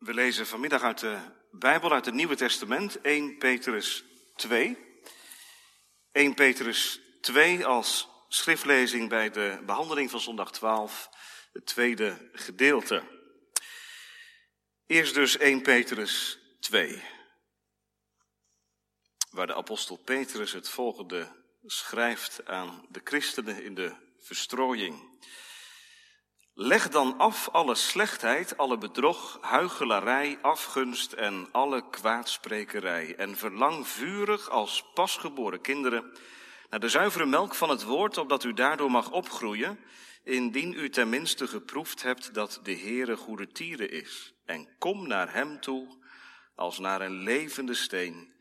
We lezen vanmiddag uit de Bijbel, uit het Nieuwe Testament, 1 Petrus 2. 1 Petrus 2 als schriftlezing bij de behandeling van zondag 12, het tweede gedeelte. Eerst dus 1 Petrus 2, waar de apostel Petrus het volgende schrijft aan de christenen in de verstrooiing. Leg dan af alle slechtheid, alle bedrog, huichelarij, afgunst en alle kwaadsprekerij. En verlang vurig als pasgeboren kinderen naar de zuivere melk van het woord, opdat u daardoor mag opgroeien, indien u tenminste geproefd hebt dat de Heere goede tieren is. En kom naar hem toe als naar een levende steen,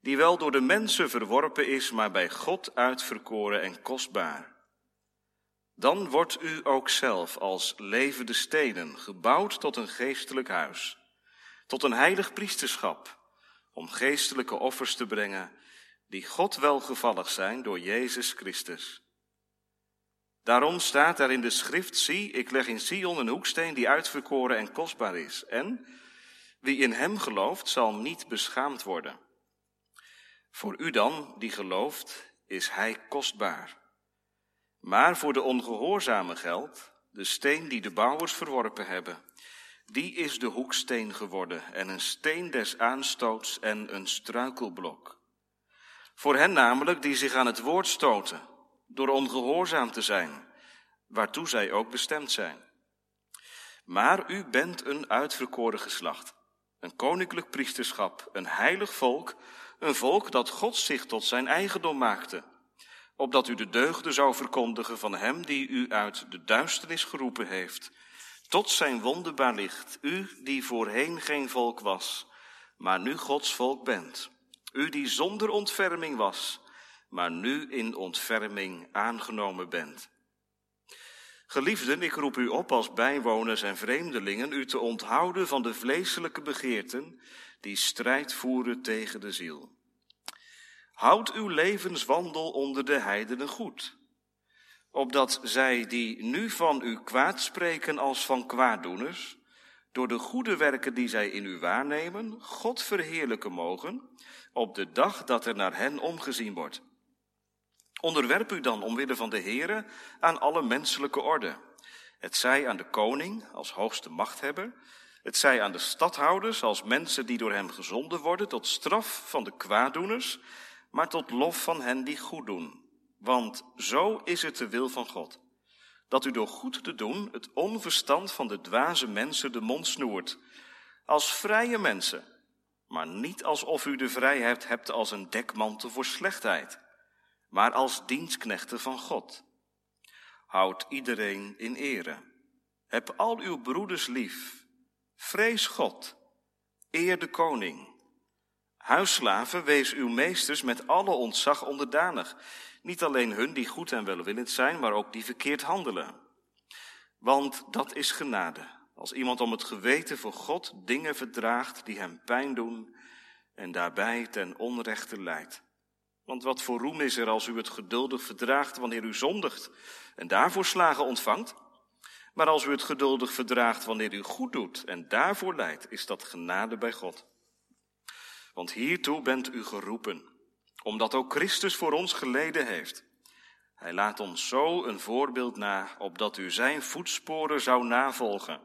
die wel door de mensen verworpen is, maar bij God uitverkoren en kostbaar. Dan wordt u ook zelf als levende stenen gebouwd tot een geestelijk huis, tot een heilig priesterschap, om geestelijke offers te brengen die God welgevallig zijn door Jezus Christus. Daarom staat er in de schrift, zie, ik leg in Sion een hoeksteen die uitverkoren en kostbaar is. En wie in hem gelooft, zal niet beschaamd worden. Voor u dan, die gelooft, is hij kostbaar. Maar voor de ongehoorzame geldt, de steen die de bouwers verworpen hebben, die is de hoeksteen geworden en een steen des aanstoots en een struikelblok. Voor hen namelijk die zich aan het woord stoten, door ongehoorzaam te zijn, waartoe zij ook bestemd zijn. Maar u bent een uitverkoren geslacht, een koninklijk priesterschap, een heilig volk, een volk dat God zich tot zijn eigendom maakte opdat u de deugden zou verkondigen van hem die u uit de duisternis geroepen heeft, tot zijn wonderbaar licht, u die voorheen geen volk was, maar nu Gods volk bent, u die zonder ontferming was, maar nu in ontferming aangenomen bent. Geliefden, ik roep u op als bijwoners en vreemdelingen u te onthouden van de vleeselijke begeerten die strijd voeren tegen de ziel. Houd uw levenswandel onder de heidenen goed, opdat zij die nu van u kwaad spreken als van kwaaddoeners, door de goede werken die zij in u waarnemen, God verheerlijken mogen op de dag dat er naar hen omgezien wordt. Onderwerp u dan omwille van de Heere aan alle menselijke orde. Het zij aan de koning als hoogste machthebber, het zij aan de stadhouders als mensen die door hem gezonden worden tot straf van de kwaaddoeners, maar tot lof van hen die goed doen. Want zo is het de wil van God. Dat u door goed te doen het onverstand van de dwaze mensen de mond snoert. Als vrije mensen, maar niet alsof u de vrijheid hebt als een dekmantel voor slechtheid, maar als dienstknechten van God. Houd iedereen in ere. Heb al uw broeders lief. Vrees God. Eer de koning. Huisslaven, wees uw meesters met alle ontzag onderdanig. Niet alleen hun die goed en welwillend zijn, maar ook die verkeerd handelen. Want dat is genade. Als iemand om het geweten voor God dingen verdraagt die hem pijn doen en daarbij ten onrechte leidt. Want wat voor roem is er als u het geduldig verdraagt wanneer u zondigt en daarvoor slagen ontvangt? Maar als u het geduldig verdraagt wanneer u goed doet en daarvoor leidt, is dat genade bij God. Want hiertoe bent u geroepen, omdat ook Christus voor ons geleden heeft. Hij laat ons zo een voorbeeld na, opdat u zijn voetsporen zou navolgen.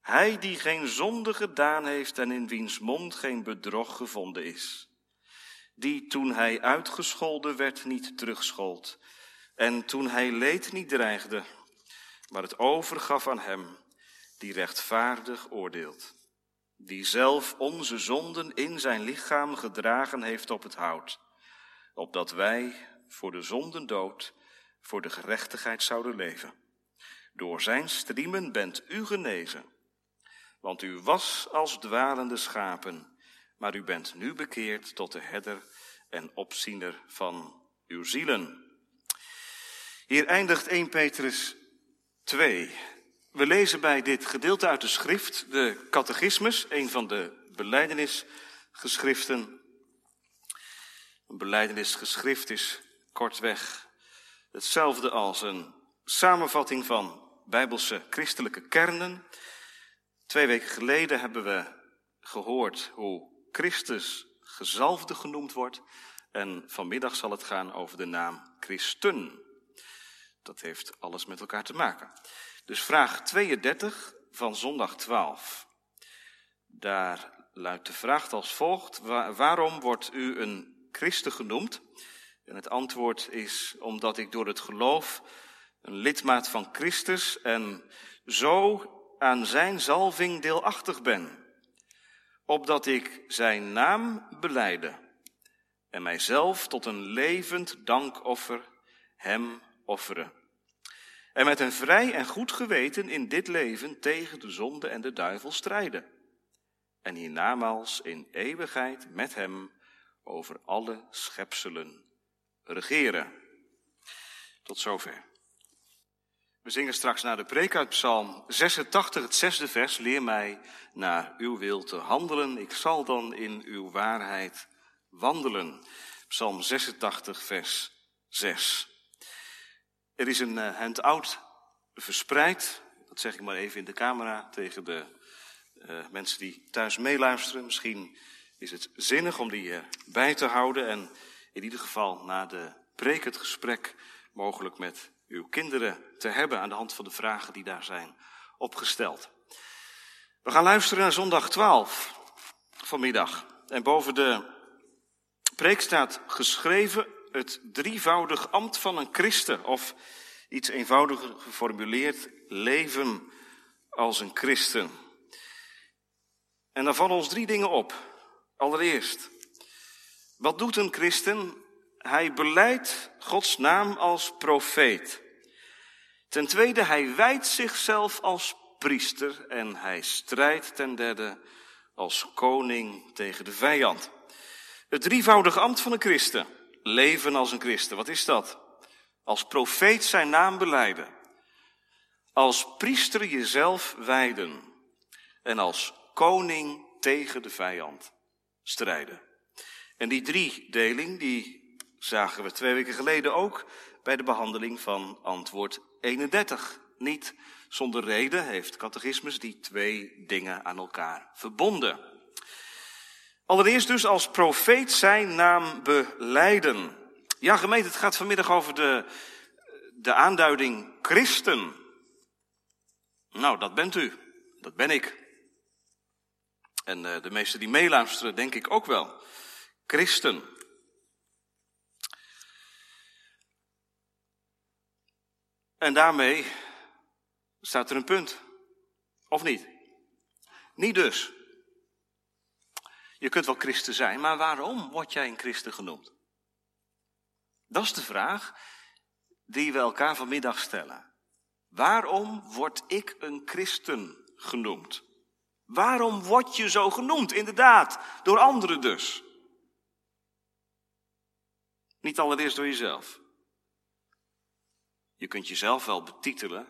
Hij die geen zonde gedaan heeft en in wiens mond geen bedrog gevonden is. Die toen hij uitgescholden werd niet terugschold. En toen hij leed niet dreigde, maar het overgaf aan hem die rechtvaardig oordeelt die zelf onze zonden in zijn lichaam gedragen heeft op het hout, opdat wij voor de zonden dood, voor de gerechtigheid zouden leven. Door zijn striemen bent u genezen, want u was als dwalende schapen, maar u bent nu bekeerd tot de herder en opziener van uw zielen. Hier eindigt 1 Petrus 2. We lezen bij dit gedeelte uit de schrift de catechismus, een van de beleidenisgeschriften. Een beleidenisgeschrift is kortweg hetzelfde als een samenvatting van bijbelse christelijke kernen. Twee weken geleden hebben we gehoord hoe Christus gezalfde genoemd wordt. En vanmiddag zal het gaan over de naam Christen. Dat heeft alles met elkaar te maken. Dus vraag 32 van zondag 12. Daar luidt de vraag als volgt. waarom wordt u een christen genoemd? En het antwoord is omdat ik door het geloof een lidmaat van Christus en zo aan zijn zalving deelachtig ben. Opdat ik zijn naam beleide en mijzelf tot een levend dankoffer hem offeren. En met een vrij en goed geweten in dit leven tegen de zonde en de duivel strijden. En hiernamaals in eeuwigheid met hem over alle schepselen regeren. Tot zover. We zingen straks naar de preek uit Psalm 86, het zesde vers. Leer mij naar uw wil te handelen. Ik zal dan in uw waarheid wandelen. Psalm 86, vers 6. Er is een uh, handout verspreid. Dat zeg ik maar even in de camera tegen de uh, mensen die thuis meeluisteren. Misschien is het zinnig om die uh, bij te houden. En in ieder geval na de preek het gesprek mogelijk met uw kinderen te hebben aan de hand van de vragen die daar zijn opgesteld. We gaan luisteren naar zondag 12 vanmiddag. En boven de preek staat geschreven het drievoudig ambt van een christen. Of iets eenvoudiger geformuleerd, leven als een christen. En daar vallen ons drie dingen op. Allereerst, wat doet een christen? Hij beleidt Gods naam als profeet. Ten tweede, hij wijdt zichzelf als priester en hij strijdt ten derde als koning tegen de vijand. Het drievoudige ambt van een christen. Leven als een christen. Wat is dat? Als profeet zijn naam beleiden. Als priester jezelf wijden. En als koning tegen de vijand strijden. En die driedeling, die zagen we twee weken geleden ook bij de behandeling van antwoord 31. Niet zonder reden heeft catechismus die twee dingen aan elkaar verbonden. Allereerst dus als profeet zijn naam beleiden. Ja, gemeente, het gaat vanmiddag over de, de aanduiding christen. Nou, dat bent u. Dat ben ik. En uh, de meesten die meeluisteren, denk ik ook wel. Christen. En daarmee staat er een punt. Of niet? Niet dus. Je kunt wel christen zijn, maar waarom word jij een christen genoemd? Dat is de vraag die we elkaar vanmiddag stellen. Waarom word ik een christen genoemd? Waarom word je zo genoemd? Inderdaad, door anderen dus. Niet allereerst door jezelf. Je kunt jezelf wel betitelen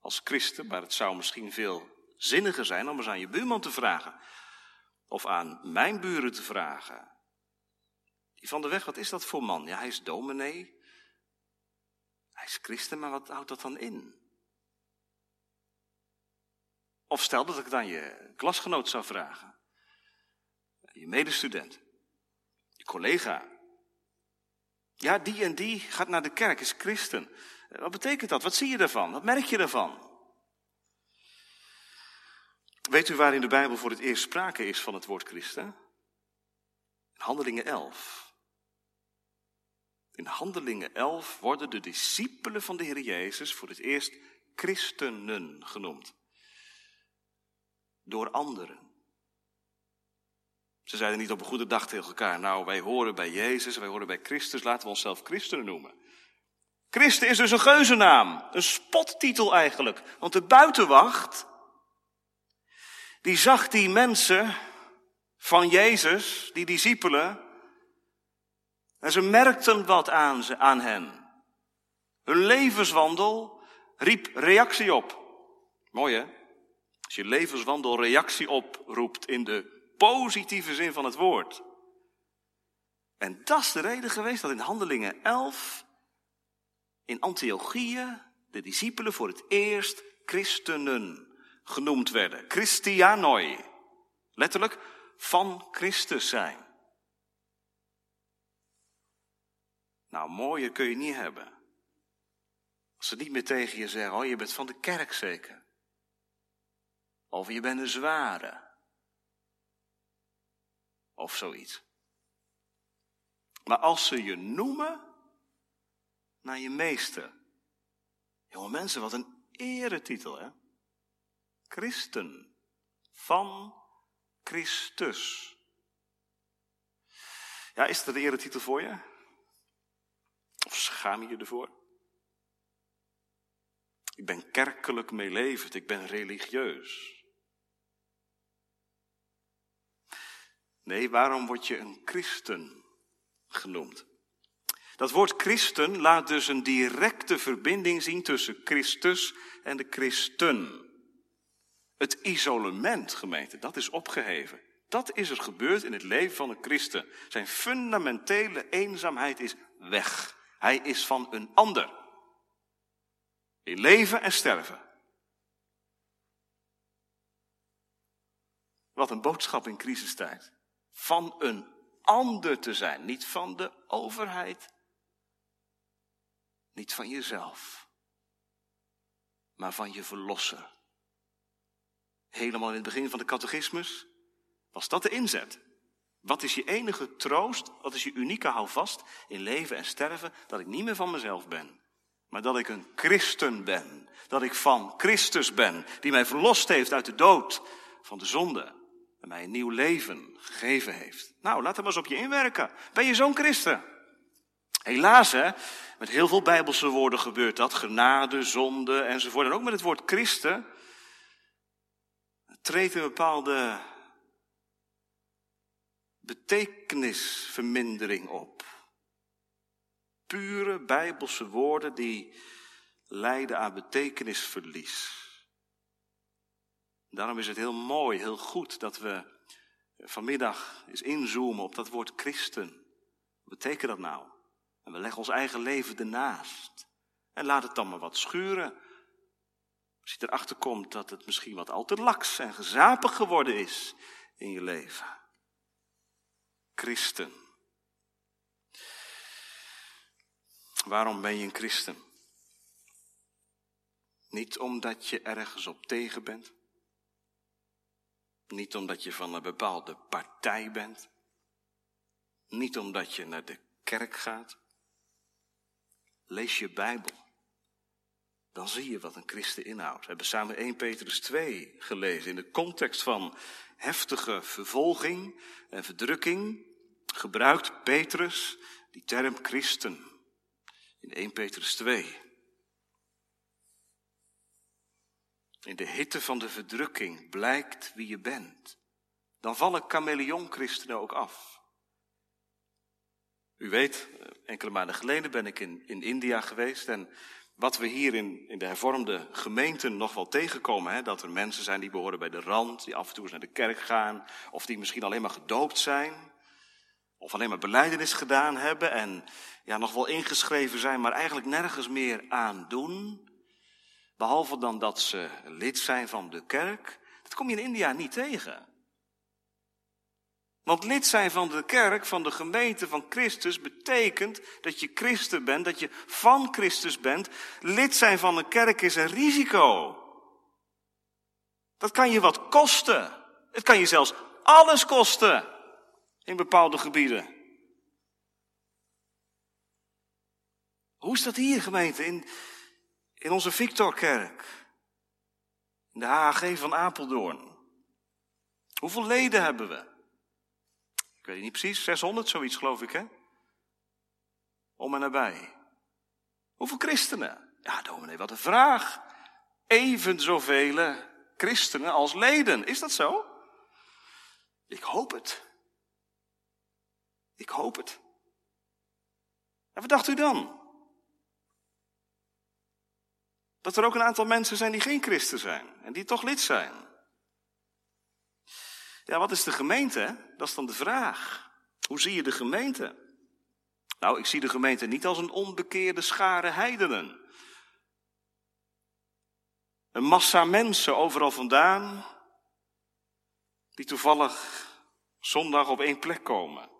als christen, maar het zou misschien veel zinniger zijn om eens aan je buurman te vragen. Of aan mijn buren te vragen. Die van de weg, wat is dat voor man? Ja, hij is dominee. Hij is christen, maar wat houdt dat dan in? Of stel dat ik het aan je klasgenoot zou vragen. Je medestudent. Je collega. Ja, die en die gaat naar de kerk, is christen. Wat betekent dat? Wat zie je daarvan? Wat merk je daarvan? Weet u waar in de Bijbel voor het eerst sprake is van het woord christen? In Handelingen 11. In Handelingen 11 worden de discipelen van de Heer Jezus voor het eerst christenen genoemd. Door anderen. Ze zeiden niet op een goede dag tegen elkaar, nou wij horen bij Jezus, wij horen bij Christus, laten we onszelf christenen noemen. Christen is dus een geuzennaam, een spottitel eigenlijk. Want de buitenwacht, die zag die mensen van Jezus, die discipelen, en ze merkten wat aan, ze, aan hen. Hun levenswandel riep reactie op. Mooi hè? Als je levenswandel reactie oproept in de positieve zin van het woord. En dat is de reden geweest dat in Handelingen 11 in Antiochieën de discipelen voor het eerst christenen genoemd werden. Christianoi. Letterlijk van Christus zijn. Nou, mooier kun je niet hebben. Als ze niet meer tegen je zeggen, oh je bent van de kerk zeker. Of je bent een zware. Of zoiets. Maar als ze je noemen naar je meester. Jonge mensen, wat een eretitel, hè? Christen. Van Christus. Ja, is dat een eretitel voor je? Of schaam je je ervoor? Ik ben kerkelijk meelevend, ik ben religieus. Nee, waarom word je een christen genoemd? Dat woord christen laat dus een directe verbinding zien tussen Christus en de christen. Het isolement, gemeente, dat is opgeheven. Dat is er gebeurd in het leven van een christen. Zijn fundamentele eenzaamheid is weg. Hij is van een ander. In leven en sterven. Wat een boodschap in crisistijd. Van een ander te zijn, niet van de overheid. Niet van jezelf, maar van je verlosser. Helemaal in het begin van de catechismus was dat de inzet. Wat is je enige troost, wat is je unieke houvast in leven en sterven? Dat ik niet meer van mezelf ben, maar dat ik een christen ben. Dat ik van Christus ben, die mij verlost heeft uit de dood van de zonde. En mij een nieuw leven gegeven heeft. Nou, laat maar eens op je inwerken. Ben je zo'n christen? Helaas, hè, met heel veel bijbelse woorden gebeurt dat. Genade, zonde enzovoort. En ook met het woord christen treedt een bepaalde betekenisvermindering op. Pure bijbelse woorden die leiden aan betekenisverlies. Daarom is het heel mooi, heel goed dat we vanmiddag eens inzoomen op dat woord christen. Wat betekent dat nou? En we leggen ons eigen leven ernaast. En laat het dan maar wat schuren. Als je erachter komt dat het misschien wat al te laks en gezapig geworden is in je leven. Christen. Waarom ben je een christen? Niet omdat je ergens op tegen bent. Niet omdat je van een bepaalde partij bent. Niet omdat je naar de kerk gaat. Lees je Bijbel. Dan zie je wat een christen inhoudt. We hebben samen 1 Petrus 2 gelezen in de context van heftige vervolging en verdrukking. Gebruikt Petrus die term christen in 1 Petrus 2. In de hitte van de verdrukking blijkt wie je bent. Dan vallen chameleon-christenen ook af. U weet, enkele maanden geleden ben ik in, in India geweest en wat we hier in, in de hervormde gemeenten nog wel tegenkomen, hè, dat er mensen zijn die behoren bij de rand, die af en toe eens naar de kerk gaan, of die misschien alleen maar gedoopt zijn, of alleen maar beleidenis gedaan hebben en ja, nog wel ingeschreven zijn, maar eigenlijk nergens meer aan doen. Behalve dan dat ze lid zijn van de kerk. Dat kom je in India niet tegen. Want lid zijn van de kerk, van de gemeente van Christus, betekent dat je christen bent, dat je van Christus bent. Lid zijn van een kerk is een risico. Dat kan je wat kosten. Het kan je zelfs alles kosten in bepaalde gebieden. Hoe is dat hier, gemeente? In, in onze Victorkerk. In de HAG van Apeldoorn. Hoeveel leden hebben we? Weet niet precies, 600 zoiets geloof ik hè? Om en nabij. Hoeveel christenen? Ja, dominee, wat een vraag. Even zoveel christenen als leden. Is dat zo? Ik hoop het. Ik hoop het. En wat dacht u dan? Dat er ook een aantal mensen zijn die geen christen zijn en die toch lid zijn. Ja, wat is de gemeente? Dat is dan de vraag. Hoe zie je de gemeente? Nou, ik zie de gemeente niet als een onbekeerde schare heidenen. Een massa mensen overal vandaan, die toevallig zondag op één plek komen.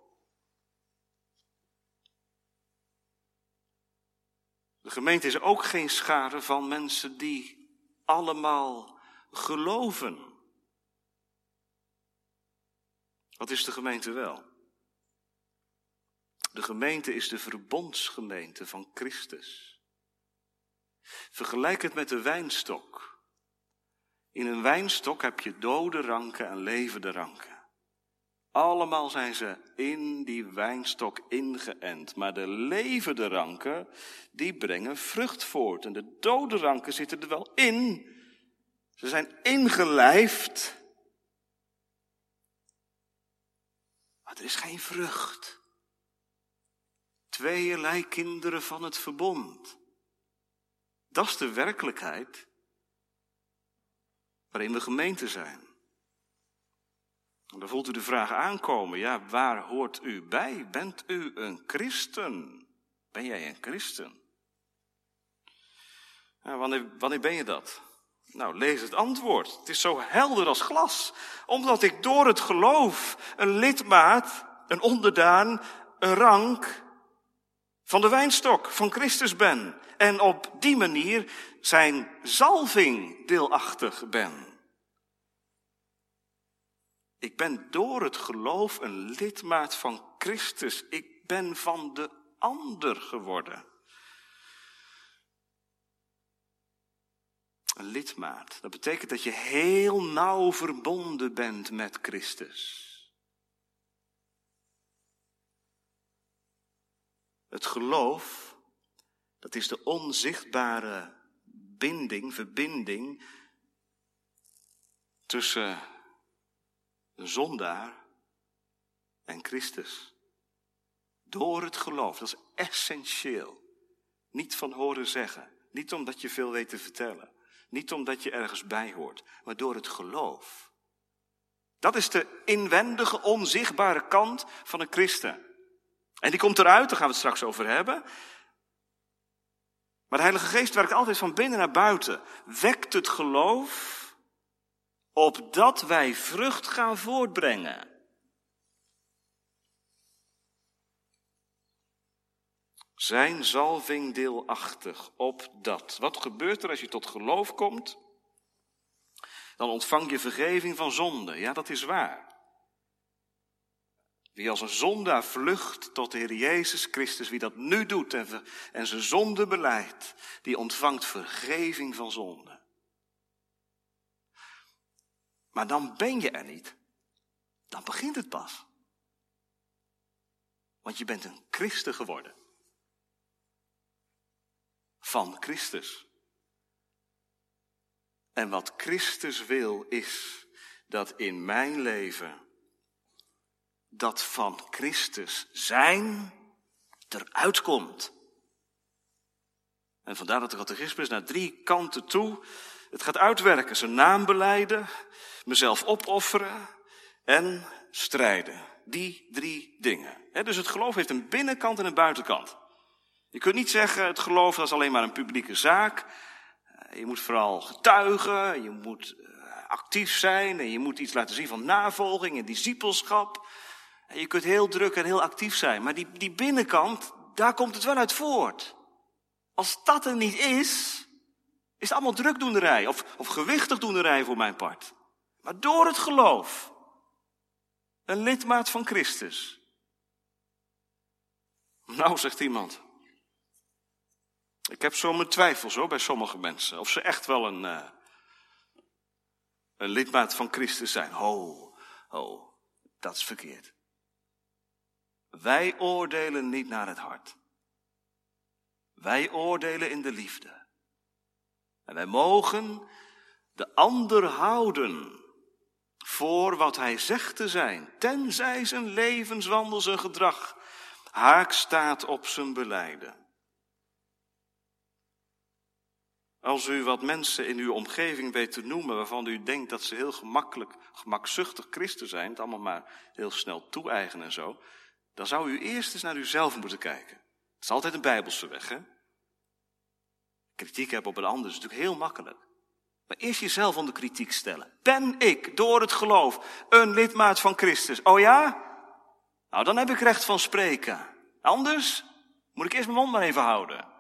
De gemeente is ook geen schare van mensen die allemaal geloven. Wat is de gemeente wel? De gemeente is de verbondsgemeente van Christus. Vergelijk het met de wijnstok. In een wijnstok heb je dode ranken en levende ranken. Allemaal zijn ze in die wijnstok ingeënt. Maar de levende ranken, die brengen vrucht voort. En de dode ranken zitten er wel in. Ze zijn ingelijfd. Er is geen vrucht. Tweeërlei kinderen van het verbond. Dat is de werkelijkheid waarin we gemeente zijn. En dan voelt u de vraag aankomen, ja, waar hoort u bij? Bent u een christen? Ben jij een christen? Wanneer, wanneer ben je dat? Nou, lees het antwoord. Het is zo helder als glas. Omdat ik door het geloof een lidmaat, een onderdaan, een rank van de wijnstok van Christus ben. En op die manier zijn zalving deelachtig ben. Ik ben door het geloof een lidmaat van Christus. Ik ben van de ander geworden. Een lidmaat. Dat betekent dat je heel nauw verbonden bent met Christus. Het geloof, dat is de onzichtbare binding, verbinding tussen een zondaar en Christus. Door het geloof, dat is essentieel. Niet van horen zeggen, niet omdat je veel weet te vertellen, niet omdat je ergens bij hoort, maar door het geloof. Dat is de inwendige, onzichtbare kant van een christen. En die komt eruit, daar gaan we het straks over hebben. Maar de Heilige Geest werkt altijd van binnen naar buiten. Wekt het geloof opdat wij vrucht gaan voortbrengen. Zijn zalving deelachtig, opdat. Wat gebeurt er als je tot geloof komt? Dan ontvang je vergeving van zonde. Ja, dat is waar. Wie als een zondaar vlucht tot de Heer Jezus Christus, wie dat nu doet en, en zijn zonde beleidt, die ontvangt vergeving van zonde. Maar dan ben je er niet. Dan begint het pas. Want je bent een christen geworden. Van Christus. En wat Christus wil is dat in mijn leven dat van Christus zijn eruit komt. En vandaar dat de catechismus naar drie kanten toe het gaat uitwerken. Zijn naam beleiden, mezelf opofferen en strijden. Die drie dingen. dus het geloof heeft een binnenkant en een buitenkant. Je kunt niet zeggen, het geloof dat is alleen maar een publieke zaak. Eh, je moet vooral getuigen, je moet eh, actief zijn en je moet iets laten zien van navolging en discipelschap. En je kunt heel druk en heel actief zijn, maar die, die binnenkant, daar komt het wel uit voort. Als dat er niet is, is het allemaal drukdoenerij of, of gewichtigdoenerij voor mijn part. Maar door het geloof. Een lidmaat van Christus. Nou, zegt iemand. Ik heb zo mijn twijfels hoor bij sommige mensen. Of ze echt wel een, uh, een lidmaat van Christus zijn. Ho, ho, dat is verkeerd. Wij oordelen niet naar het hart. Wij oordelen in de liefde. En wij mogen de ander houden voor wat hij zegt te zijn, tenzij zijn levenswandel, zijn gedrag haak staat op zijn beleiden. Als u wat mensen in uw omgeving weet te noemen waarvan u denkt dat ze heel gemakkelijk, gemakzuchtig christen zijn, het allemaal maar heel snel toe-eigenen en zo, dan zou u eerst eens naar uzelf moeten kijken. Het is altijd een bijbelse weg, hè? Kritiek hebben op een ander is natuurlijk heel makkelijk. Maar eerst jezelf onder kritiek stellen. Ben ik door het geloof een lidmaat van Christus? Oh ja? Nou, dan heb ik recht van spreken. Anders moet ik eerst mijn mond maar even houden.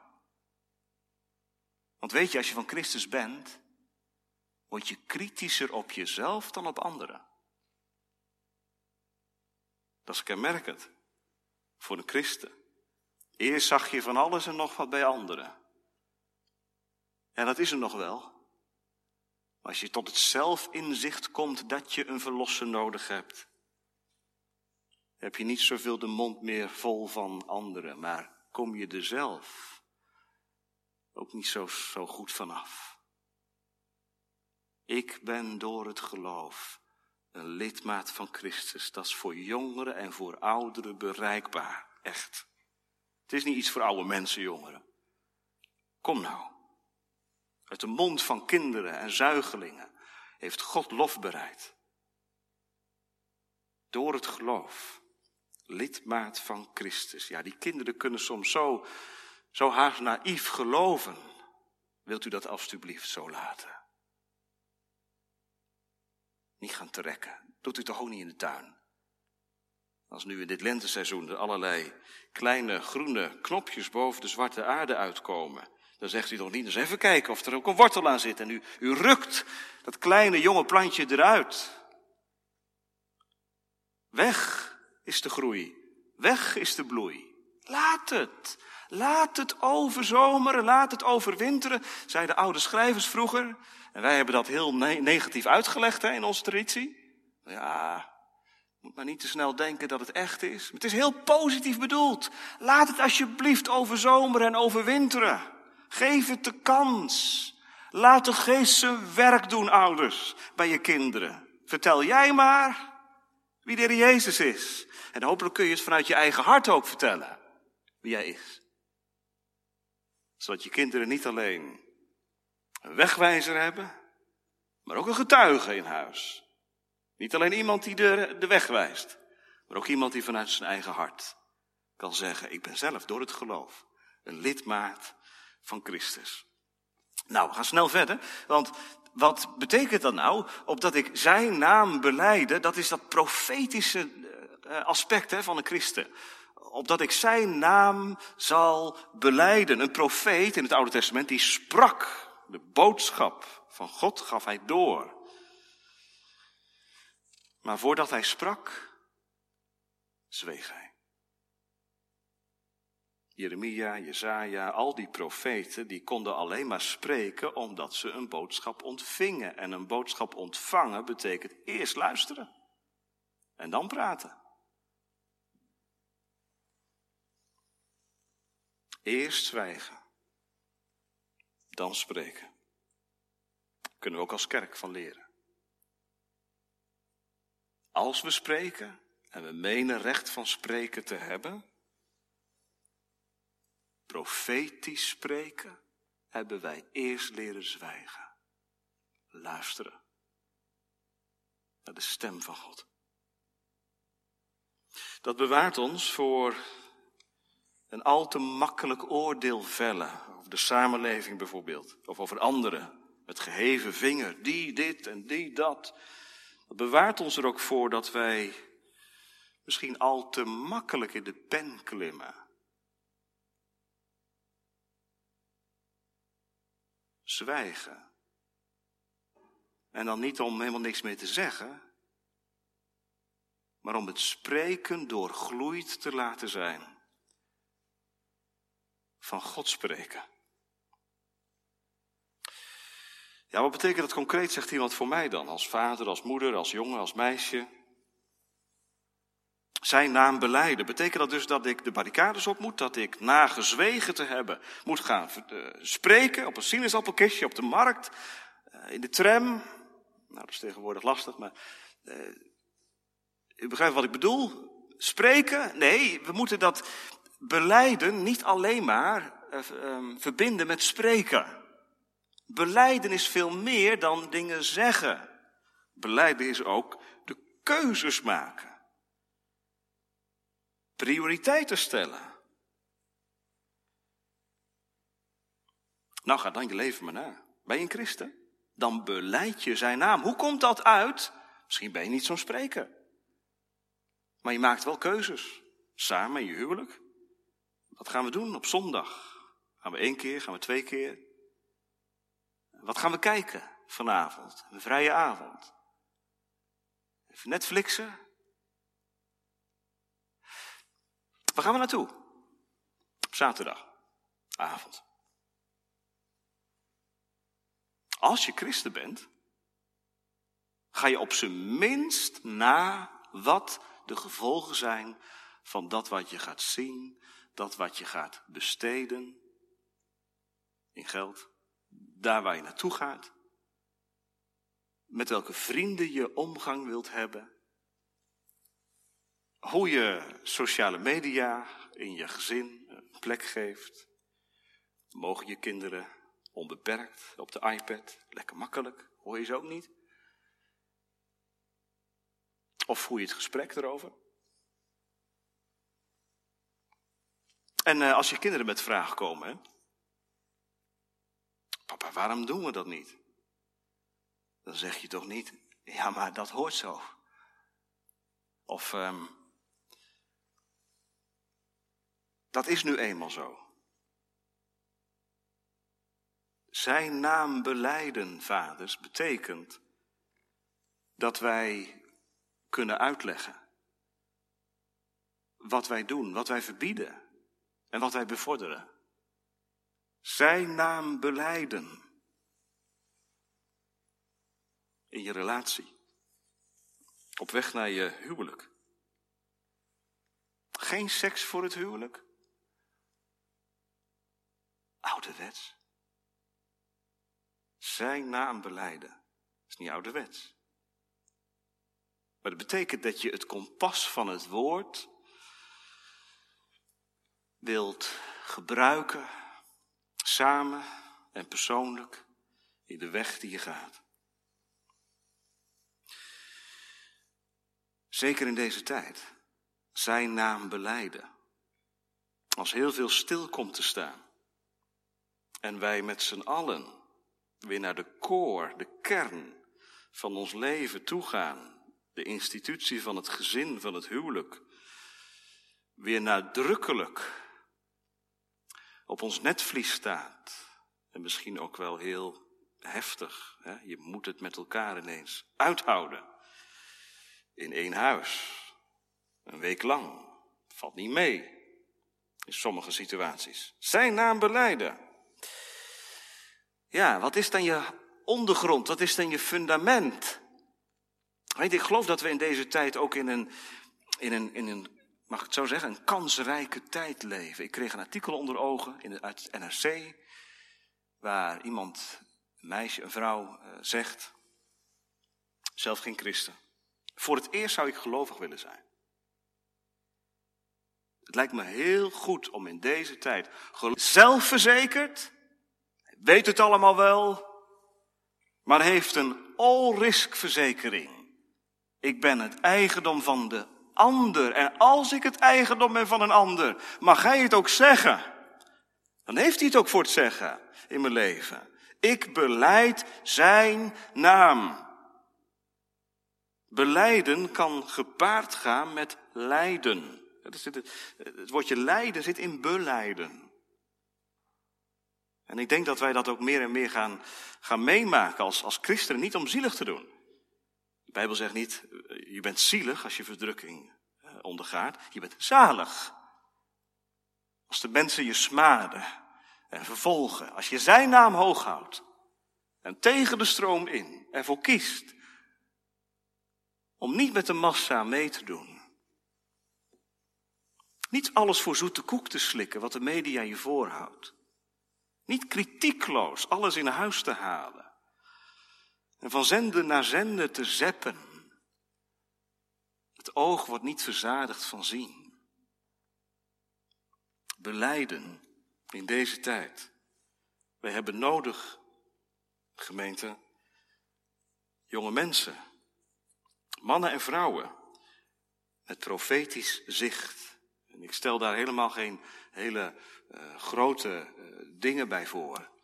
Want weet je, als je van Christus bent, word je kritischer op jezelf dan op anderen. Dat is kenmerkend voor een christen. Eerst zag je van alles en nog wat bij anderen. En dat is er nog wel. Maar als je tot het zelfinzicht komt dat je een verlosser nodig hebt, heb je niet zoveel de mond meer vol van anderen, maar kom je er zelf ook niet zo, zo goed vanaf. Ik ben door het geloof een lidmaat van Christus. Dat is voor jongeren en voor ouderen bereikbaar. Echt. Het is niet iets voor oude mensen, jongeren. Kom nou. Uit de mond van kinderen en zuigelingen heeft God lof bereid. Door het geloof. Lidmaat van Christus. Ja, die kinderen kunnen soms zo, zo haast naïef geloven. Wilt u dat alstublieft zo laten? Niet gaan trekken. Doet u toch ook niet in de tuin? Als nu in dit lenteseizoen er allerlei kleine groene knopjes boven de zwarte aarde uitkomen, dan zegt u toch niet eens even kijken of er ook een wortel aan zit. En u, u rukt dat kleine jonge plantje eruit. Weg is de groei. Weg is de bloei. Laat het. Laat het overzomeren, laat het overwinteren, zeiden oude schrijvers vroeger. En wij hebben dat heel negatief uitgelegd hè, in onze traditie. Ja, moet maar niet te snel denken dat het echt is. Het is heel positief bedoeld. Laat het alsjeblieft overzomeren en overwinteren. Geef het de kans. Laat de geest zijn werk doen, ouders, bij je kinderen. Vertel jij maar wie de Heer Jezus is. En hopelijk kun je het vanuit je eigen hart ook vertellen wie hij is. Zodat je kinderen niet alleen een wegwijzer hebben, maar ook een getuige in huis. Niet alleen iemand die de, de weg wijst, maar ook iemand die vanuit zijn eigen hart kan zeggen, ik ben zelf door het geloof een lidmaat van Christus. Nou, we gaan snel verder, want wat betekent dat nou? Opdat ik zijn naam beleide, dat is dat profetische eh, aspect hè, van een christen. Opdat ik zijn naam zal beleiden. Een profeet in het Oude Testament, die sprak de boodschap van God gaf hij door. Maar voordat hij sprak, zweeg hij. Jeremia, Jezaja, al die profeten, die konden alleen maar spreken omdat ze een boodschap ontvingen. En een boodschap ontvangen betekent eerst luisteren en dan praten. Eerst zwijgen, dan spreken. Kunnen we ook als kerk van leren. Als we spreken en we menen recht van spreken te hebben, profetisch spreken, hebben wij eerst leren zwijgen. Luisteren naar de stem van God. Dat bewaart ons voor een al te makkelijk oordeel vellen. Over de samenleving bijvoorbeeld. Of over anderen. Met geheven vinger. Die dit en die dat. Dat bewaart ons er ook voor dat wij misschien al te makkelijk in de pen klimmen. Zwijgen. En dan niet om helemaal niks meer te zeggen, maar om het spreken doorgloeid te laten zijn. Van God spreken. Ja, wat betekent dat concreet, zegt iemand voor mij dan? Als vader, als moeder, als jongen, als meisje? Zijn naam beleiden. Betekent dat dus dat ik de barricades op moet? Dat ik na gezwegen te hebben moet gaan uh, spreken op een sinaasappelkistje op de markt, uh, in de tram? Nou, dat is tegenwoordig lastig, maar uh, u begrijpt wat ik bedoel? Spreken? Nee, we moeten dat beleiden niet alleen maar um, verbinden met spreken. Beleiden is veel meer dan dingen zeggen. Beleiden is ook de keuzes maken. Prioriteiten stellen. Nou, ga dan je leven maar na. Ben je een christen? dan beleid je zijn naam. Hoe komt dat uit? Misschien ben je niet zo'n spreker. Maar je maakt wel keuzes. Samen in je huwelijk. Wat gaan we doen op zondag? Gaan we één keer? Gaan we twee keer? Wat gaan we kijken vanavond? Een vrije avond. Even Netflixen? Waar gaan we naartoe? Op zaterdagavond. Als je christen bent, ga je op zijn minst na wat de gevolgen zijn van dat wat je gaat zien, dat wat je gaat besteden in geld, daar waar je naartoe gaat, met welke vrienden je omgang wilt hebben, hoe je sociale media in je gezin een plek geeft. Mogen je kinderen onbeperkt op de iPad, lekker makkelijk, hoor je ze ook niet? Of voer je het gesprek erover? En uh, als je kinderen met vragen komen, hè? papa, waarom doen we dat niet? Dan zeg je toch niet, ja, maar dat hoort zo. Of, um, dat is nu eenmaal zo. Zijn naam beleiden, vaders, betekent dat wij kunnen uitleggen wat wij doen, wat wij verbieden en wat wij bevorderen. Zijn naam beleiden in je relatie, op weg naar je huwelijk. Geen seks voor het huwelijk? Ouderwets. Zijn naam beleiden. Dat is niet ouderwets. Maar dat betekent dat je het kompas van het woord wilt gebruiken, samen en persoonlijk, in de weg die je gaat. Zeker in deze tijd. Zijn naam beleiden. Als heel veel stil komt te staan. En wij met z'n allen weer naar de koor, de kern van ons leven toegaan. De institutie van het gezin, van het huwelijk. Weer nadrukkelijk op ons netvlies staat. En misschien ook wel heel heftig. Hè? Je moet het met elkaar ineens uithouden. In één huis. Een week lang. Valt niet mee. In sommige situaties. Zijn naam beleiden. Ja, wat is dan je ondergrond? Wat is dan je fundament? Weet, ik geloof dat we in deze tijd ook in een, in een, in een, mag ik het zo zeggen, een kansrijke tijd leven. Ik kreeg een artikel onder ogen in, uit het NRC, waar iemand, een meisje, een vrouw, uh, zegt, zelf geen christen. Voor het eerst zou ik gelovig willen zijn. Het lijkt me heel goed om in deze tijd zelfverzekerd weet het allemaal wel, maar heeft een all-risk verzekering. Ik ben het eigendom van de ander. En als ik het eigendom ben van een ander, mag hij het ook zeggen. Dan heeft hij het ook voor het zeggen in mijn leven. Ik beleid zijn naam. Beleiden kan gepaard gaan met lijden. Het woordje lijden zit in beleiden. En ik denk dat wij dat ook meer en meer gaan, gaan meemaken als, als christenen, niet om zielig te doen. De Bijbel zegt niet, eh, je bent zielig als je verdrukking eh, ondergaat, je bent zalig. Als de mensen je smaden en vervolgen, als je zijn naam hoog houdt en tegen de stroom in ervoor kiest om niet met de massa mee te doen. Niet alles voor zoete koek te slikken wat de media je voorhoudt. Niet kritiekloos alles in huis te halen. En van zender naar zender te zeppen. Het oog wordt niet verzadigd van zien. Beleiden in deze tijd. Wij hebben nodig, gemeente, jonge mensen, mannen en vrouwen, met profetisch zicht. En ik stel daar helemaal geen hele uh, grote uh, dingen bij voor.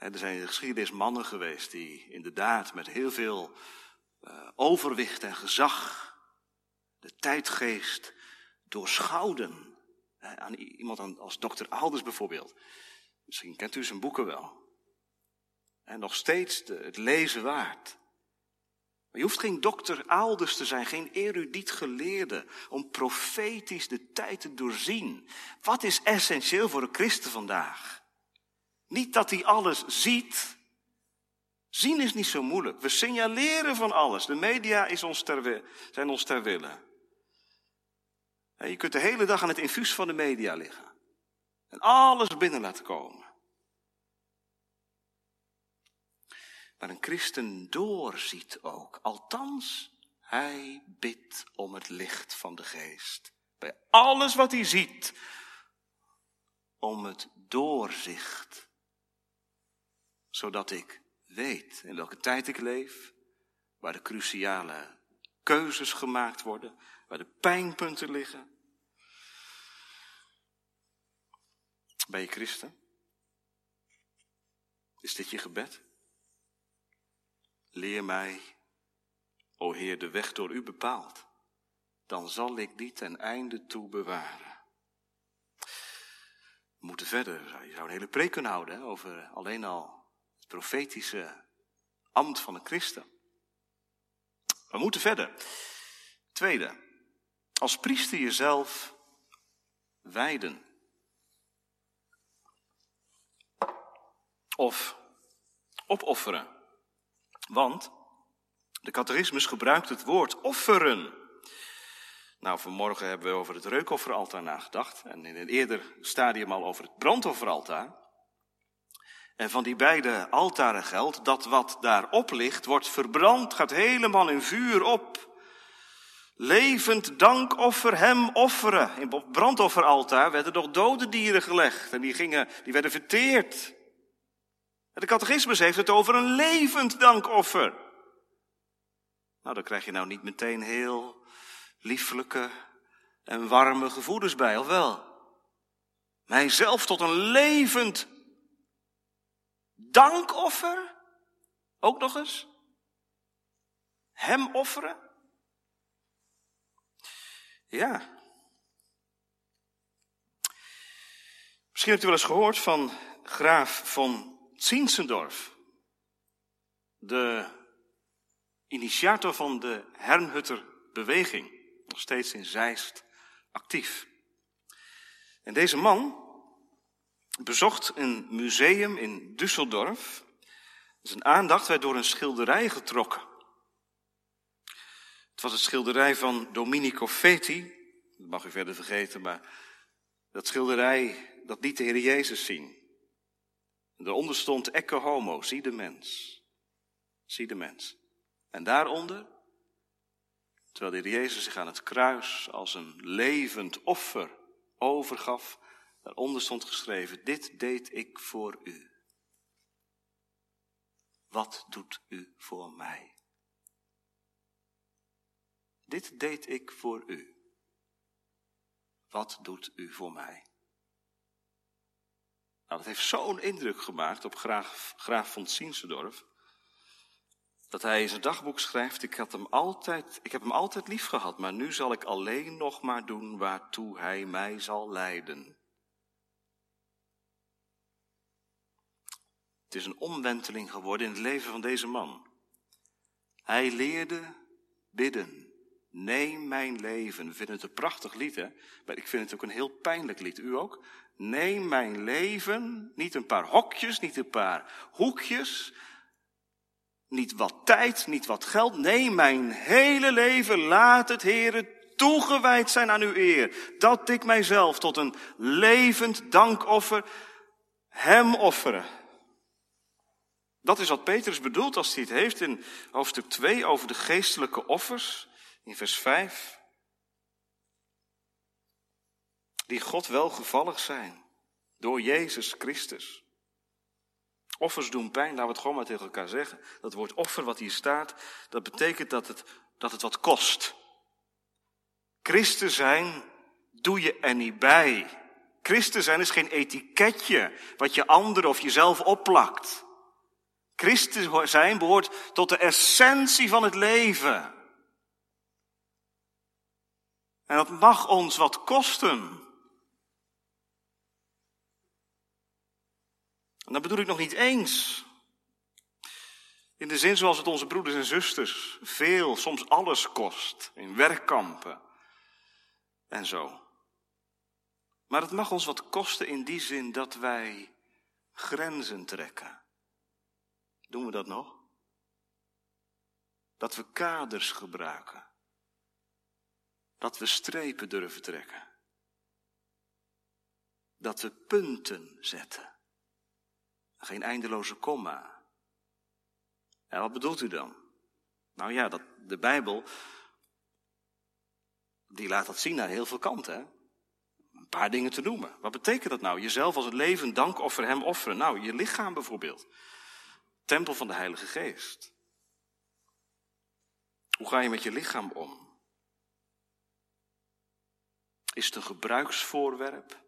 Er zijn in de geschiedenis mannen geweest die inderdaad met heel veel uh, overwicht en gezag de tijdgeest doorschouwden. Aan iemand als dokter Alders bijvoorbeeld. Misschien kent u zijn boeken wel. En nog steeds het lezen waard. Maar je hoeft geen dokter Alders te zijn, geen erudiet geleerde, om profetisch de tijd te doorzien. Wat is essentieel voor een christen vandaag? Niet dat hij alles ziet. Zien is niet zo moeilijk. We signaleren van alles. De media is ons ter, zijn ons ter wille. Je kunt de hele dag aan het infuus van de media liggen. En alles binnen laten komen. Maar een christen doorziet ook. Althans, hij bidt om het licht van de geest. Bij alles wat hij ziet. Om het doorzicht. Zodat ik weet in welke tijd ik leef. Waar de cruciale keuzes gemaakt worden. Waar de pijnpunten liggen. Ben je christen? Is dit je gebed? Leer mij, o Heer, de weg door u bepaald. Dan zal ik die ten einde toe bewaren. We moeten verder. Je zou een hele preek kunnen houden over alleen al profetische ambt van de christen. We moeten verder. Tweede, als priester jezelf wijden. Of opofferen. Want de catechismus gebruikt het woord offeren. Nou, vanmorgen hebben we over het reukofferaltaar nagedacht. En in een eerder stadium al over het brandofferaltaar. En van die beide altaren geldt dat wat daarop ligt, wordt verbrand, gaat helemaal in vuur op. Levend dankoffer hem offeren. In het brandofferaltaar werden nog dode dieren gelegd en die, gingen, die werden verteerd. De catechismus heeft het over een levend dankoffer. Nou, daar krijg je nou niet meteen heel lieflijke en warme gevoelens bij, of wel? Mijzelf tot een levend dankoffer? Ook nog eens? Hem offeren? Ja. Misschien hebt u wel eens gehoord van graaf van Zinzendorf. De initiator van de Hernhutter beweging. Nog steeds in Zeist actief. En deze man bezocht een museum in Düsseldorf. Zijn aandacht werd door een schilderij getrokken. Het was het schilderij van Domenico Feti. Dat mag u verder vergeten, maar dat schilderij, dat liet de Heer Jezus zien. En daaronder stond Ecce Homo, zie de mens. Zie de mens. En daaronder, terwijl de Heer Jezus zich aan het kruis als een levend offer overgaf, daaronder stond geschreven, dit deed ik voor u. Wat doet u voor mij? Dit deed ik voor u. Wat doet u voor mij? Nou, dat heeft zo'n indruk gemaakt op graaf, graaf von Zinsendorf, dat hij in zijn dagboek schrijft, ik, had hem altijd, ik heb hem altijd lief gehad, maar nu zal ik alleen nog maar doen waartoe hij mij zal leiden. Het is een omwenteling geworden in het leven van deze man. Hij leerde bidden. Neem mijn leven. We vinden het een prachtig lied, hè? Maar ik vind het ook een heel pijnlijk lied. U ook? Neem mijn leven. Niet een paar hokjes, niet een paar hoekjes. Niet wat tijd, niet wat geld. Nee, mijn hele leven. Laat het, Heere, toegewijd zijn aan uw eer. Dat ik mijzelf tot een levend dankoffer hem offeren. Dat is wat Petrus bedoelt als hij het heeft in hoofdstuk 2 over de geestelijke offers in vers 5. Die God welgevallig zijn door Jezus Christus. Offers doen pijn, laten we het gewoon maar tegen elkaar zeggen. Dat woord offer wat hier staat, dat betekent dat het, dat het wat kost. Christen zijn doe je er niet bij. Christen zijn is geen etiketje wat je anderen of jezelf opplakt. Christen zijn behoort tot de essentie van het leven. En dat mag ons wat kosten. En dat bedoel ik nog niet eens. In de zin zoals het onze broeders en zusters veel, soms alles kost. In werkkampen en zo. Maar het mag ons wat kosten in die zin dat wij grenzen trekken. Doen we dat nog? Dat we kaders gebruiken. Dat we strepen durven trekken. Dat we punten zetten. Geen eindeloze komma. En wat bedoelt u dan? Nou ja, dat, de Bijbel, die laat dat zien naar heel veel kanten. Hè? Een paar dingen te noemen. Wat betekent dat nou? Jezelf als een levend dankoffer hem offeren. Nou, je lichaam bijvoorbeeld. Tempel van de Heilige Geest. Hoe ga je met je lichaam om? Is het een gebruiksvoorwerp?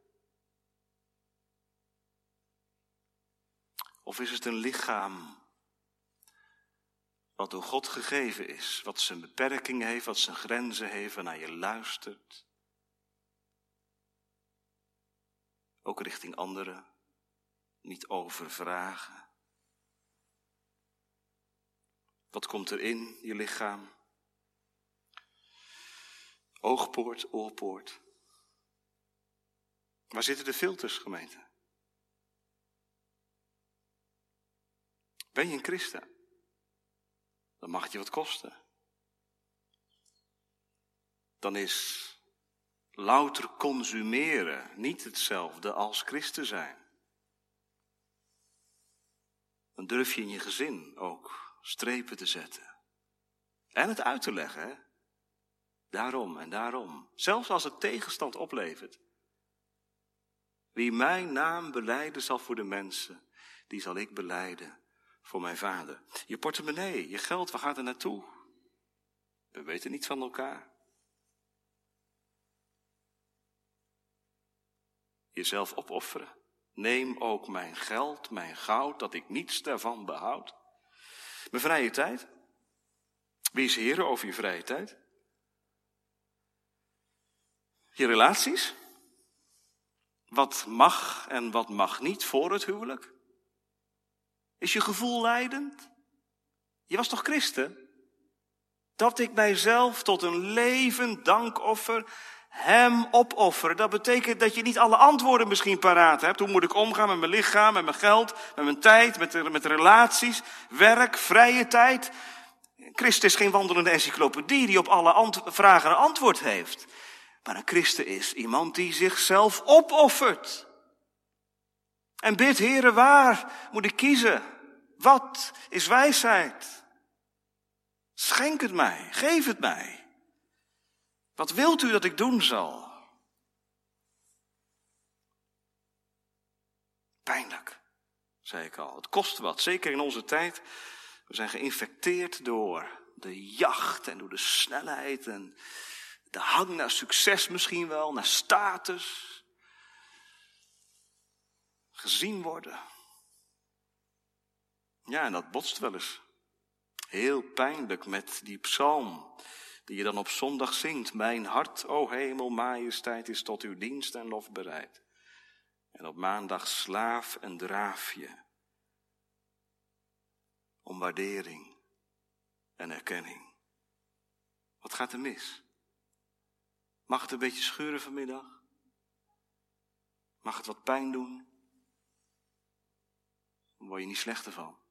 Of is het een lichaam wat door God gegeven is, wat zijn beperkingen heeft, wat zijn grenzen heeft, waarnaar je luistert? Ook richting anderen, niet overvragen. Wat komt er in je lichaam? Oogpoort, oorpoort. Waar zitten de filters, gemeente? Ben je een christen? Dan mag het je wat kosten. Dan is louter consumeren niet hetzelfde als christen zijn. Dan durf je in je gezin ook strepen te zetten. En het uit te leggen? Daarom en daarom. Zelfs als het tegenstand oplevert. Wie mijn naam beleiden zal voor de mensen, die zal ik beleiden voor mijn vader. Je portemonnee, je geld, waar gaat er naartoe? We weten niet van elkaar. Jezelf opofferen. Neem ook mijn geld, mijn goud, dat ik niets daarvan behoud. Mijn vrije tijd. Wie is heren over je vrije tijd? Je relaties. Wat mag en wat mag niet voor het huwelijk? Is je gevoel leidend? Je was toch christen? Dat ik mijzelf tot een levend dankoffer hem opoffer. Dat betekent dat je niet alle antwoorden misschien paraat hebt. Hoe moet ik omgaan met mijn lichaam, met mijn geld, met mijn tijd, met, met relaties, werk, vrije tijd. Christen is geen wandelende encyclopedie die op alle vragen een antwoord heeft. Maar een christen is iemand die zichzelf opoffert. En bid, heren, waar moet ik kiezen? Wat is wijsheid? Schenk het mij, geef het mij. Wat wilt u dat ik doen zal? Pijnlijk, zei ik al. Het kost wat, zeker in onze tijd. We zijn geïnfecteerd door de jacht en door de snelheid en de hang naar succes misschien wel, naar status. Gezien worden. Ja, en dat botst wel eens. Heel pijnlijk met die psalm die je dan op zondag zingt. Mijn hart, o hemel, majesteit, is tot uw dienst en lof bereid. En op maandag slaaf en draaf je. Om waardering en erkenning. Wat gaat er mis? Mag het een beetje scheuren vanmiddag? Mag het wat pijn doen? Dan word je niet slechter van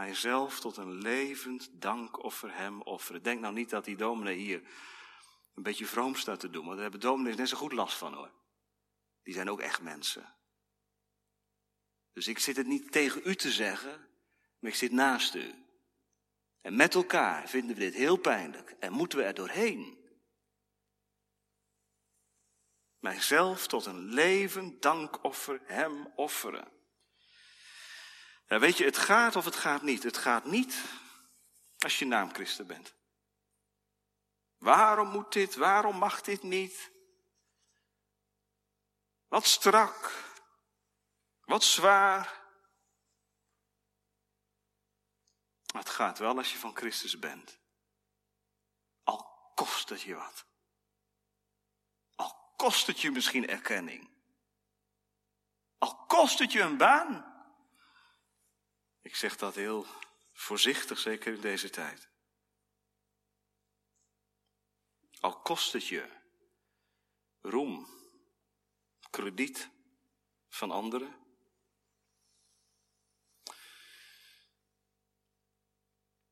mijzelf tot een levend dankoffer hem offeren. Denk nou niet dat die dominee hier een beetje vroom staat te doen, want daar hebben dominees net zo goed last van hoor. Die zijn ook echt mensen. Dus ik zit het niet tegen u te zeggen, maar ik zit naast u. En met elkaar vinden we dit heel pijnlijk en moeten we er doorheen. Mijzelf tot een levend dankoffer hem offeren. Weet je, het gaat of het gaat niet. Het gaat niet als je naamchristen bent. Waarom moet dit? Waarom mag dit niet? Wat strak. Wat zwaar. Maar het gaat wel als je van Christus bent. Al kost het je wat. Al kost het je misschien erkenning. Al kost het je een baan. Ik zeg dat heel voorzichtig, zeker in deze tijd. Al kost het je roem, krediet van anderen.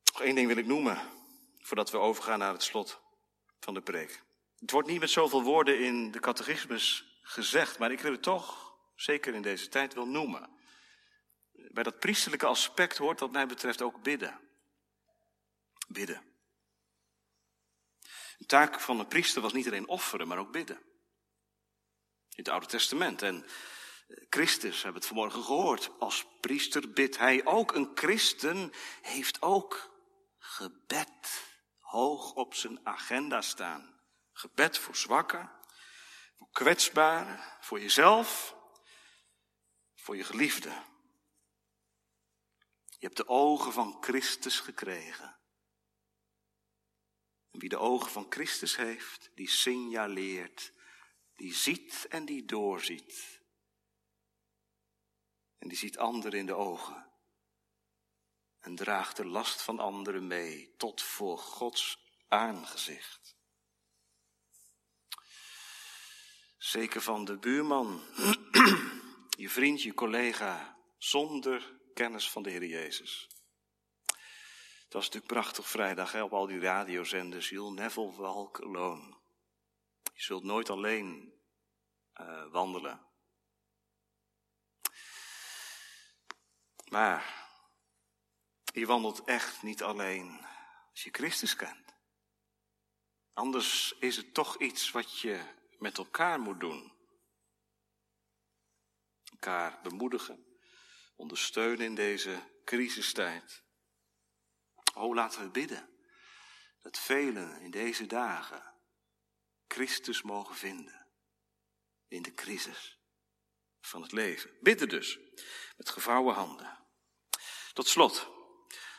Nog één ding wil ik noemen, voordat we overgaan naar het slot van de preek. Het wordt niet met zoveel woorden in de catechismus gezegd, maar ik wil het toch, zeker in deze tijd, wel noemen. Bij dat priesterlijke aspect hoort wat mij betreft ook bidden. Bidden. De taak van een priester was niet alleen offeren, maar ook bidden. In het Oude Testament. En Christus, hebben het vanmorgen gehoord, als priester bidt hij ook. Een christen heeft ook gebed hoog op zijn agenda staan. Gebed voor zwakken, voor kwetsbaren, voor jezelf, voor je geliefde. Je hebt de ogen van Christus gekregen. En wie de ogen van Christus heeft, die signaleert, die ziet en die doorziet. En die ziet anderen in de ogen. En draagt de last van anderen mee tot voor Gods aangezicht. Zeker van de buurman, je vriend, je collega, zonder kennis van de Heer Jezus. Het was natuurlijk prachtig vrijdag hè, op al die radiozenders. You'll never walk alone. Je zult nooit alleen uh, wandelen. Maar je wandelt echt niet alleen als je Christus kent. Anders is het toch iets wat je met elkaar moet doen. Elkaar bemoedigen, ondersteunen in deze crisistijd. Oh, laten we bidden dat velen in deze dagen Christus mogen vinden in de crisis van het leven. Bidden dus met gevouwen handen. Tot slot,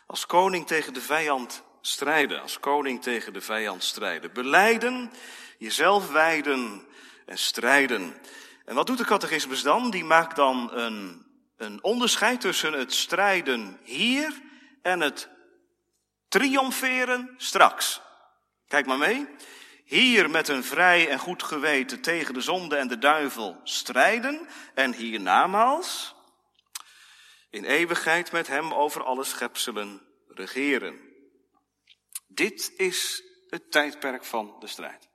als koning tegen de vijand strijden, als koning tegen de vijand strijden. Beleiden, jezelf wijden en strijden. En wat doet de catechismus dan? Die maakt dan een, een onderscheid tussen het strijden hier en het triomferen straks. Kijk maar mee. Hier met een vrij en goed geweten tegen de zonde en de duivel strijden en hiernamaals in eeuwigheid met hem over alle schepselen regeren. Dit is het tijdperk van de strijd.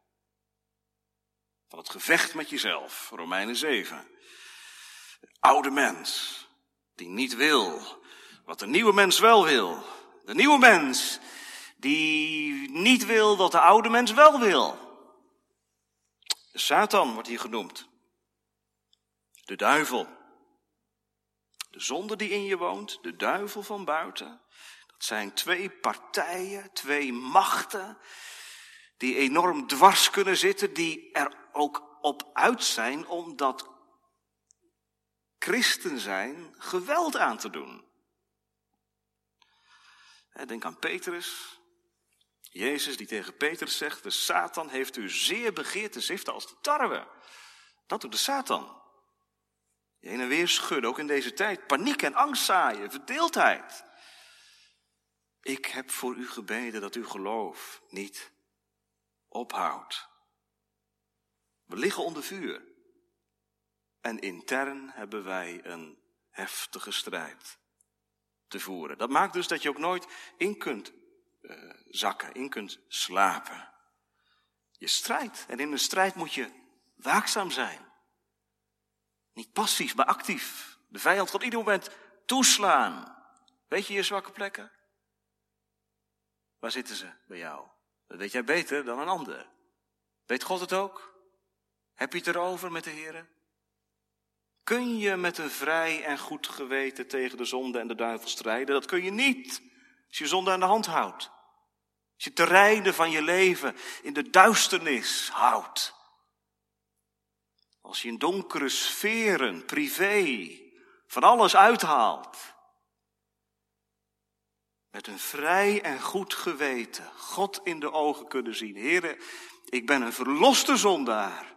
Van het gevecht met jezelf, Romeinen 7. Oude mens, die niet wil wat de nieuwe mens wel wil. De nieuwe mens, die niet wil wat de oude mens wel wil. De Satan wordt hier genoemd. De duivel. De zonde die in je woont, de duivel van buiten. Dat zijn twee partijen, twee machten, die enorm dwars kunnen zitten, die er ook op uit zijn om dat christen zijn geweld aan te doen. Denk aan Petrus. Jezus die tegen Petrus zegt, de Satan heeft u zeer begeerd te ziften als de tarwe. Dat doet de Satan. Je heen en weer schudden, ook in deze tijd. Paniek en angst zaaien, verdeeldheid. Ik heb voor u gebeden dat uw geloof niet ophoudt. We liggen onder vuur. En intern hebben wij een heftige strijd te voeren. Dat maakt dus dat je ook nooit in kunt uh, zakken, in kunt slapen. Je strijdt. En in een strijd moet je waakzaam zijn. Niet passief, maar actief. De vijand gaat ieder moment toeslaan. Weet je je zwakke plekken? Waar zitten ze bij jou? Dat weet jij beter dan een ander. Weet God het ook? Heb je het erover met de Heer? Kun je met een vrij en goed geweten tegen de zonde en de duivel strijden? Dat kun je niet als je zonde aan de hand houdt. Als je terreinen van je leven in de duisternis houdt. Als je in donkere sferen, privé, van alles uithaalt. Met een vrij en goed geweten. God in de ogen kunnen zien. Heren, ik ben een verloste zondaar.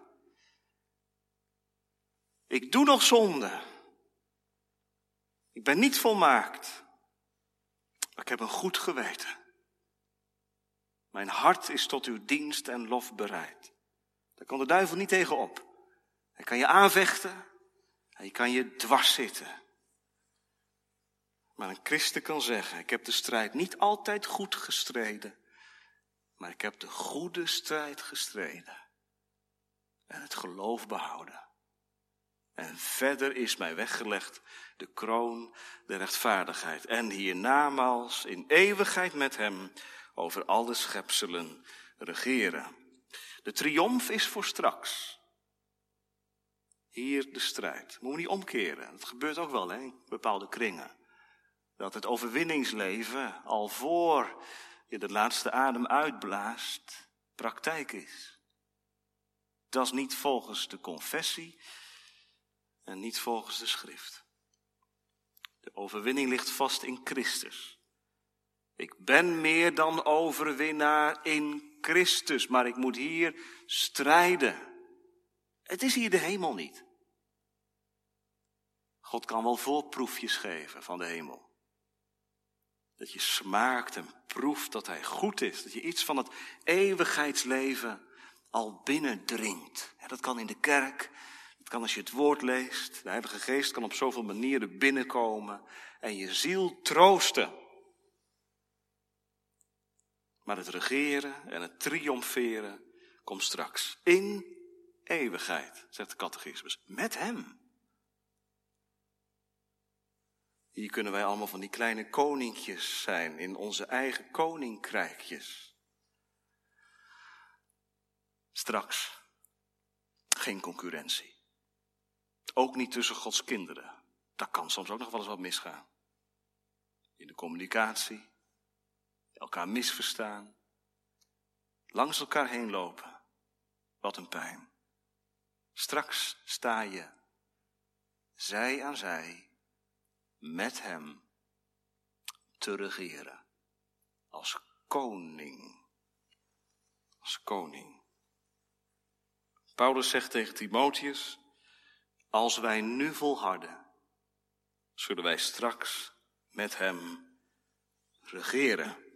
Ik doe nog zonde. Ik ben niet volmaakt. Maar ik heb een goed geweten. Mijn hart is tot uw dienst en lof bereid. Daar kan de duivel niet tegen op. Hij kan je aanvechten. Hij kan je dwars zitten. Maar een christen kan zeggen, ik heb de strijd niet altijd goed gestreden, maar ik heb de goede strijd gestreden en het geloof behouden. En verder is mij weggelegd de kroon der rechtvaardigheid. En hiernamaals in eeuwigheid met hem over alle schepselen regeren. De triomf is voor straks. Hier de strijd. Moeten we niet omkeren. Dat gebeurt ook wel hè, in bepaalde kringen dat het overwinningsleven al voor je de laatste adem uitblaast, praktijk is. Dat is niet volgens de confessie en niet volgens de schrift. De overwinning ligt vast in Christus. Ik ben meer dan overwinnaar in Christus, maar ik moet hier strijden. Het is hier de hemel niet. God kan wel voorproefjes geven van de hemel. Dat je smaakt en proeft dat Hij goed is. Dat je iets van het eeuwigheidsleven al binnendringt. dat kan in de kerk. Dat kan als je het woord leest. De Heilige Geest kan op zoveel manieren binnenkomen en je ziel troosten. Maar het regeren en het triomferen komt straks. In eeuwigheid, zegt de catechismus. Met Hem. Hier kunnen wij allemaal van die kleine koninkjes zijn in onze eigen koninkrijkjes. Straks geen concurrentie. Ook niet tussen Gods kinderen. Daar kan soms ook nog wel eens wat misgaan. In de communicatie, elkaar misverstaan, langs elkaar heen lopen. Wat een pijn. Straks sta je zij aan zij met hem te regeren. Als koning. Als koning. Paulus zegt tegen Timotheus, als wij nu volharden, zullen wij straks met hem regeren.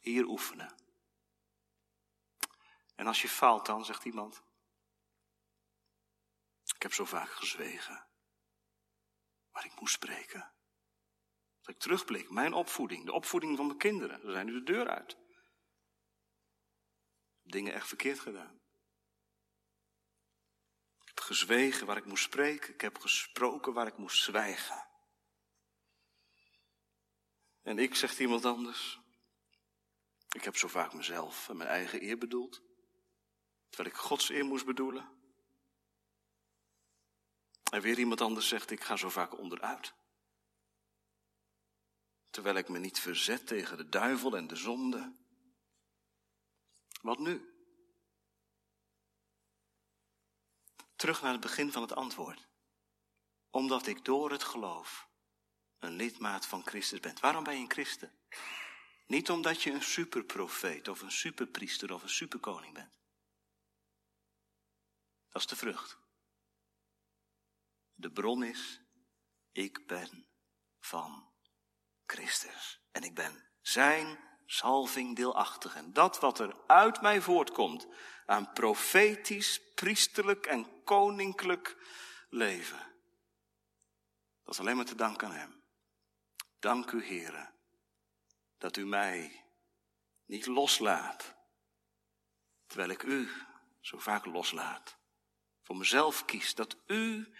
Hier oefenen. En als je faalt dan, zegt iemand, ik heb zo vaak gezwegen waar ik moest spreken. Als ik terugblik, mijn opvoeding, de opvoeding van mijn kinderen, ze zijn nu de deur uit. Dingen echt verkeerd gedaan. Gezwegen waar ik moest spreken, ik heb gesproken waar ik moest zwijgen. En ik, zegt iemand anders, ik heb zo vaak mezelf en mijn eigen eer bedoeld, terwijl ik Gods eer moest bedoelen. En weer iemand anders zegt, ik ga zo vaak onderuit. Terwijl ik me niet verzet tegen de duivel en de zonde. Wat nu? Terug naar het begin van het antwoord. Omdat ik door het geloof een lidmaat van Christus ben. Waarom ben je een christen? Niet omdat je een superprofeet of een superpriester of een superkoning bent. Dat is de vrucht. De bron is, ik ben van Christus. En ik ben zijn salving deelachtig. En dat wat er uit mij voortkomt aan profetisch, priesterlijk en koninklijk leven. Dat is alleen maar te danken aan hem. Dank u, heren, dat u mij niet loslaat, terwijl ik u zo vaak loslaat. Voor mezelf kies, dat u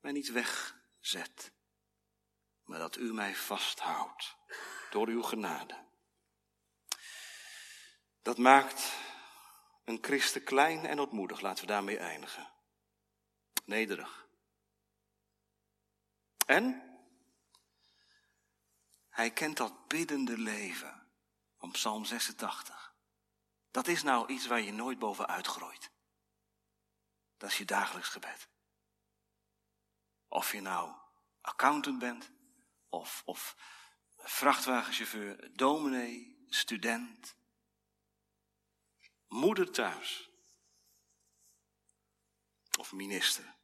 mij niet wegzet, maar dat u mij vasthoudt door uw genade. Dat maakt een christen klein en ontmoedig. Laten we daarmee eindigen. Nederig. En hij kent dat biddende leven van Psalm 86. Dat is nou iets waar je nooit bovenuit groeit. Dat is je dagelijks gebed. Of je nou accountant bent, of, of vrachtwagenchauffeur, dominee, student, moeder thuis of minister.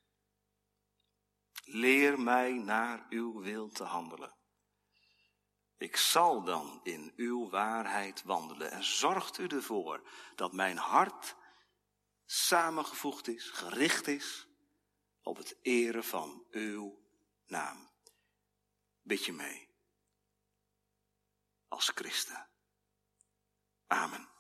Leer mij naar uw wil te handelen. Ik zal dan in uw waarheid wandelen en zorgt u ervoor dat mijn hart samengevoegd is, gericht is op het eren van uw naam. Bid je mee als christen. Amen.